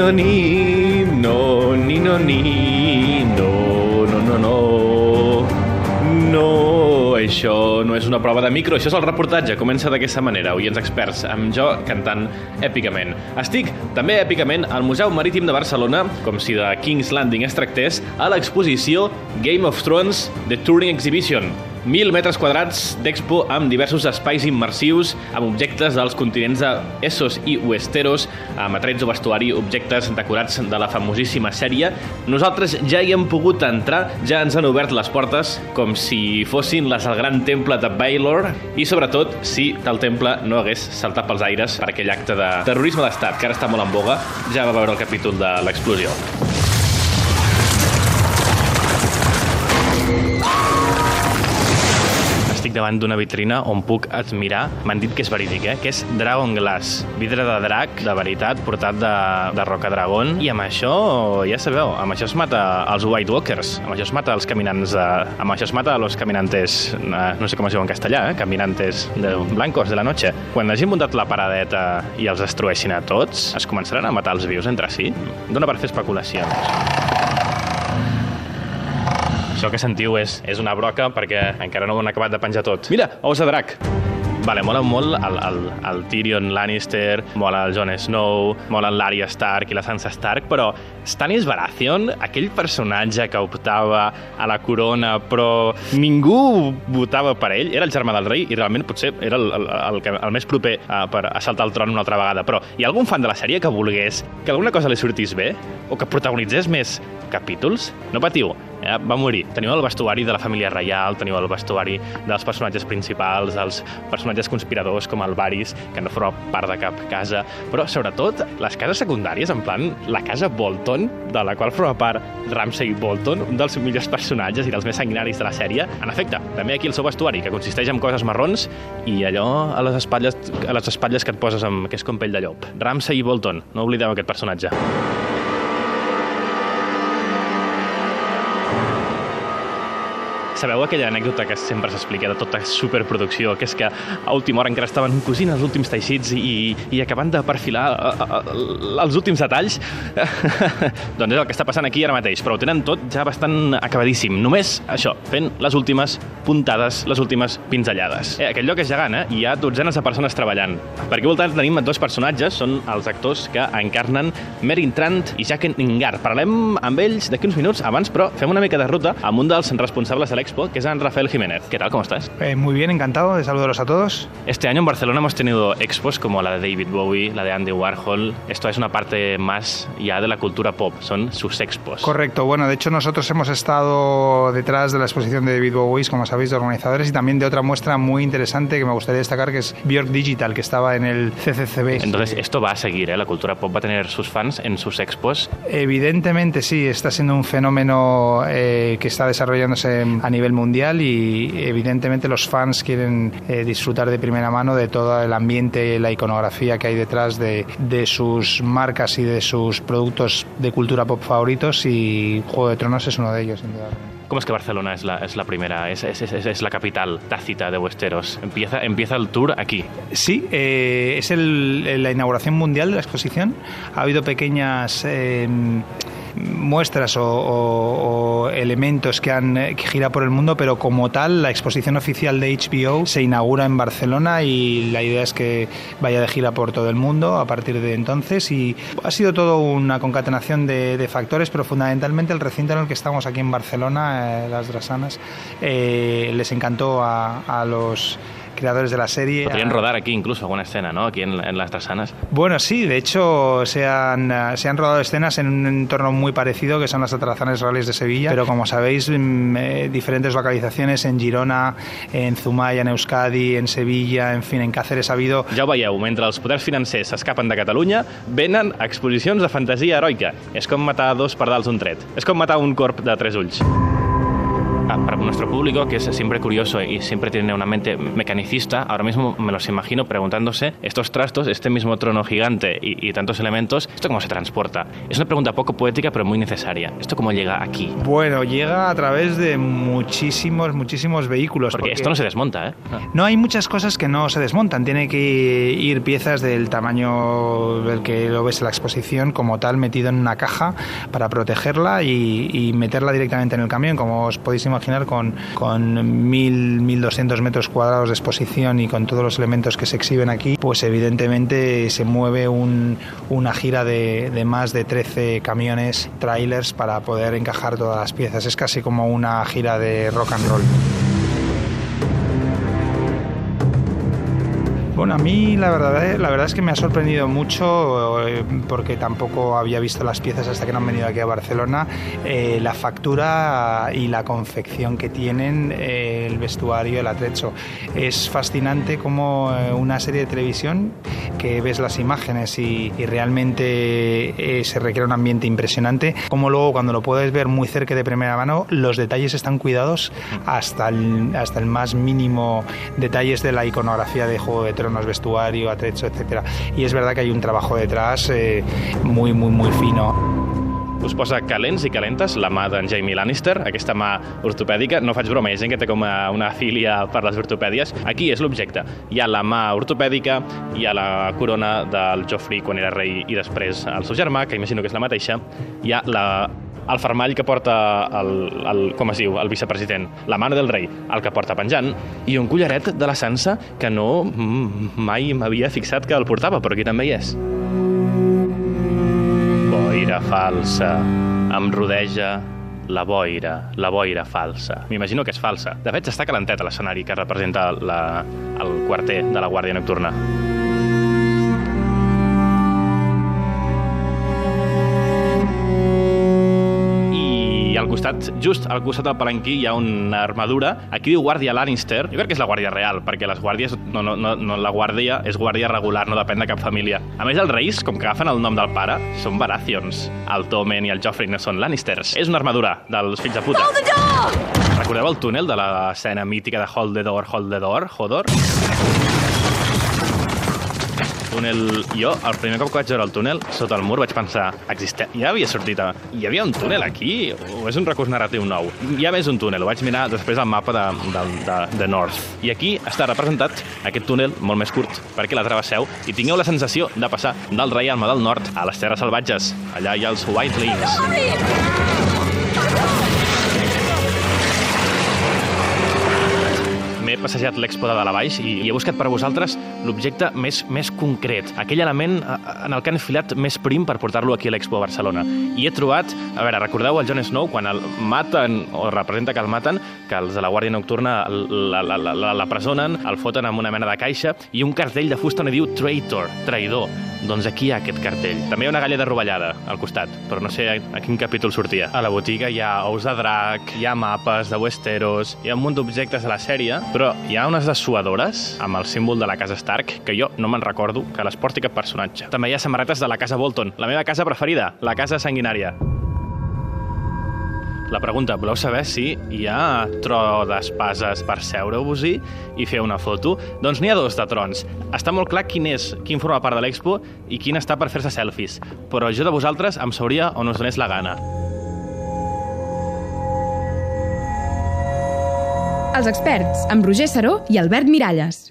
no, ni, no, ni, no, ni, no, no, no, no. No, això no és una prova de micro, això és el reportatge. Comença d'aquesta manera, oients experts, amb jo cantant èpicament. Estic també èpicament al Museu Marítim de Barcelona, com si de King's Landing es tractés, a l'exposició Game of Thrones The Touring Exhibition, 1.000 metres quadrats d'expo amb diversos espais immersius, amb objectes dels continents de Essos i Westeros, amb atrets o vestuari, objectes decorats de la famosíssima sèrie. Nosaltres ja hi hem pogut entrar, ja ens han obert les portes com si fossin les del gran temple de Baylor i, sobretot, si el temple no hagués saltat pels aires per aquell acte de terrorisme d'estat, que ara està molt en boga. Ja va veure el capítol de l'explosió. Estic davant d'una vitrina on puc admirar, m'han dit que és verídic, eh? que és Dragon Glass, vidre de drac de veritat portat de, de Roca Dragon i amb això, ja sabeu, amb això es mata els White Walkers, amb això es mata els caminants, de, amb això es mata los caminantes, eh, no sé com es diu en castellà, eh? caminantes de blancos de la noche. Quan hagin muntat la paradeta i els destrueixin a tots, es començaran a matar els vius entre si. Dóna per fer especulacions. Això que sentiu és, és una broca perquè encara no ho han acabat de penjar tot. Mira, ous de drac! Vale, mola molt el, el, el Tyrion Lannister, mola el Jon Snow, mola l'Arya Stark i la Sansa Stark, però Stannis Baratheon, aquell personatge que optava a la corona, però ningú votava per ell, era el germà del rei i realment potser era el, el, el, el, el més proper uh, per assaltar el tron una altra vegada. Però hi ha algun fan de la sèrie que volgués que alguna cosa li sortís bé? O que protagonitzés més capítols? No patiu, eh, va morir. Teniu el vestuari de la família reial, teniu el vestuari dels personatges principals, els personatges conspiradors com el Varys, que no forma part de cap casa, però sobretot les cases secundàries, en plan la casa Bolton, de la qual forma part Ramsay Bolton, un dels millors personatges i dels més sanguinaris de la sèrie. En efecte, també aquí el seu vestuari, que consisteix en coses marrons i allò a les espatlles, a les espatlles que et poses amb, que és com pell de llop. Ramsay Bolton, no oblideu aquest personatge. Sabeu aquella anècdota que sempre s'explica de tota superproducció, que és que a última hora encara estaven cosint els últims teixits i, i acabant de perfilar a, a, a, els últims detalls? doncs és el que està passant aquí ara mateix, però ho tenen tot ja bastant acabadíssim. Només això, fent les últimes puntades, les últimes pinzellades. Eh, aquest lloc és gegant, eh? Hi ha dotzenes de persones treballant. Per aquí voltant tenim dos personatges, són els actors que encarnen Merin Trant i Jaquen Ningar. Parlem amb ells d'aquí uns minuts, abans, però fem una mica de ruta amb un dels responsables de l'expo, que es San Rafael Jiménez. ¿Qué tal? ¿Cómo estás? Eh, muy bien, encantado de saludaros a todos. Este año en Barcelona hemos tenido expos como la de David Bowie, la de Andy Warhol. Esto es una parte más ya de la cultura pop, son sus expos. Correcto, bueno, de hecho nosotros hemos estado detrás de la exposición de David Bowie, como sabéis, de organizadores y también de otra muestra muy interesante que me gustaría destacar, que es Björk Digital, que estaba en el CCCB. Entonces, esto va a seguir, ¿eh? La cultura pop va a tener sus fans en sus expos. Evidentemente sí, está siendo un fenómeno eh, que está desarrollándose a nivel mundial y evidentemente los fans quieren eh, disfrutar de primera mano de todo el ambiente y la iconografía que hay detrás de, de, sus marcas y de sus productos de cultura pop favoritos y Juego de Tronos es uno de ellos. ¿Cómo es que Barcelona es la, es la primera, es, es, es, es, la capital tácita de Westeros? Empieza, empieza el tour aquí. Sí, eh, es el, la inauguración mundial de la exposición. Ha habido pequeñas... Eh, muestras o, elementos que han que gira por el mundo, pero como tal la exposición oficial de HBO se inaugura en Barcelona y la idea es que vaya de gira por todo el mundo a partir de entonces. Y ha sido todo una concatenación de, factores, pero fundamentalmente el recinto en el que estamos aquí en Barcelona, eh, las Drasanas, eh, les encantó a los creadores de la serie. Podrían rodar aquí incluso alguna escena, ¿no? Aquí en, en las Trasanas. Bueno, sí, de hecho se han, se han rodado escenas en un entorno muy parecido que son las atrazanes reales de Sevilla, pero como sabéis, eh, diferentes localizaciones en Girona, en Zumaya, en Euskadi, en Sevilla, en fin, en Cáceres ha habido... Ja ho veieu, mentre els poders financers s'escapen de Catalunya, venen exposicions de fantasia heroica. És com matar dos pardals d'un tret. És com matar un corp de tres ulls. Para nuestro público, que es siempre curioso y siempre tiene una mente mecanicista, ahora mismo me los imagino preguntándose, estos trastos, este mismo trono gigante y, y tantos elementos, ¿esto cómo se transporta? Es una pregunta poco poética, pero muy necesaria. ¿Esto cómo llega aquí? Bueno, llega a través de muchísimos, muchísimos vehículos. Porque, esto no se desmonta, ¿eh? No, hay muchas cosas que no se desmontan. Tiene que ir piezas del tamaño del que lo ves en la exposición, como tal, metido en una caja para protegerla y, y meterla directamente en el camión, como os podéis imaginar, con, con 1.000, 1.200 metros cuadrados de exposición y con todos los elementos que se exhiben aquí, pues evidentemente se mueve un, una gira de, de más de 13 camiones, trailers, para poder encajar todas las piezas. Es casi como una gira de rock and roll. Bueno, a mí la verdad, la verdad es que me ha sorprendido mucho eh, porque tampoco había visto las piezas hasta que no han venido aquí a Barcelona. Eh, la factura y la confección que tienen, eh, el vestuario, el atrecho. Es fascinante como eh, una serie de televisión que ves las imágenes y, y realmente se requiere un ambiente impresionante. Como luego cuando lo puedes ver muy cerca de primera mano, los detalles están cuidados hasta el, hasta el más mínimo detalles de la iconografía de Juego de Tronos, vestuario, atrecho, etcétera. Y es verdad que hay un trabajo detrás eh, muy, muy, muy fino. Us posa calents i calentes la mà d'en Jamie Lannister, aquesta mà ortopèdica. No faig broma, hi ha gent que té com una filia per les ortopèdies. Aquí és l'objecte. Hi ha la mà ortopèdica, hi ha la corona del Joffrey quan era rei i després el seu germà, que imagino que és la mateixa. Hi ha la el fermall que porta el, el, com es diu, el vicepresident, la mano del rei, el que porta penjant, i un collaret de la Sansa que no mm, mai m'havia fixat que el portava, però aquí també hi és. Boira falsa, em rodeja la boira, la boira falsa. M'imagino que és falsa. De fet, està calentet a l'escenari que representa la, el quarter de la Guàrdia Nocturna. Costat, just al costat del palanquí, hi ha una armadura. Aquí diu Guàrdia Lannister. Jo crec que és la Guàrdia Real, perquè les guàrdies, no, no, no, no la guàrdia és guàrdia regular, no depèn de cap família. A més, els reis, com que agafen el nom del pare, són Baratheons. El Tommen i el Joffrey no són Lannisters. És una armadura dels fills de puta. Recordeu el túnel de l'escena mítica de Hold the Door, Hold the Door, Hodor? Túnel... Jo, el primer cop que vaig veure el túnel, sota el mur, vaig pensar, existe... ja havia sortit... A... Hi havia un túnel aquí? O és un recurs narratiu nou? Hi ha més un túnel, ho vaig mirar després al mapa de, de, de, de North. I aquí està representat aquest túnel molt més curt, perquè la travesseu i tingueu la sensació de passar del Reialme del Nord a les Terres Salvatges. Allà hi ha els Whitelings. m'he passejat l'expo de dalt baix i, i he buscat per vosaltres l'objecte més, més concret, aquell element eh, en el que han enfilat més prim per portar-lo aquí a l'expo a Barcelona. I he trobat, a veure, recordeu el Jon Snow quan el maten, o representa que el maten, que els de la Guàrdia Nocturna la, la, la, la, la presonen, el foten amb una mena de caixa i un cartell de fusta on diu traitor, traïdor. Doncs aquí hi ha aquest cartell. També hi ha una galla de rovellada al costat, però no sé a, a quin capítol sortia. A la botiga hi ha ous de drac, hi ha mapes de Westeros, hi ha un munt d'objectes de la sèrie, però hi ha unes dessuadores amb el símbol de la casa Stark que jo no me'n recordo que les porti cap personatge. També hi ha samarretes de la casa Bolton, la meva casa preferida, la casa sanguinària. La pregunta, voleu saber si hi ha tro d'espases per seure-vos-hi i fer una foto? Doncs n'hi ha dos de trons. Està molt clar quin és, quin forma part de l'expo i quin està per fer-se selfies. Però jo de vosaltres em sauria on us donés la gana. Els experts, amb Roger Saró i Albert Miralles.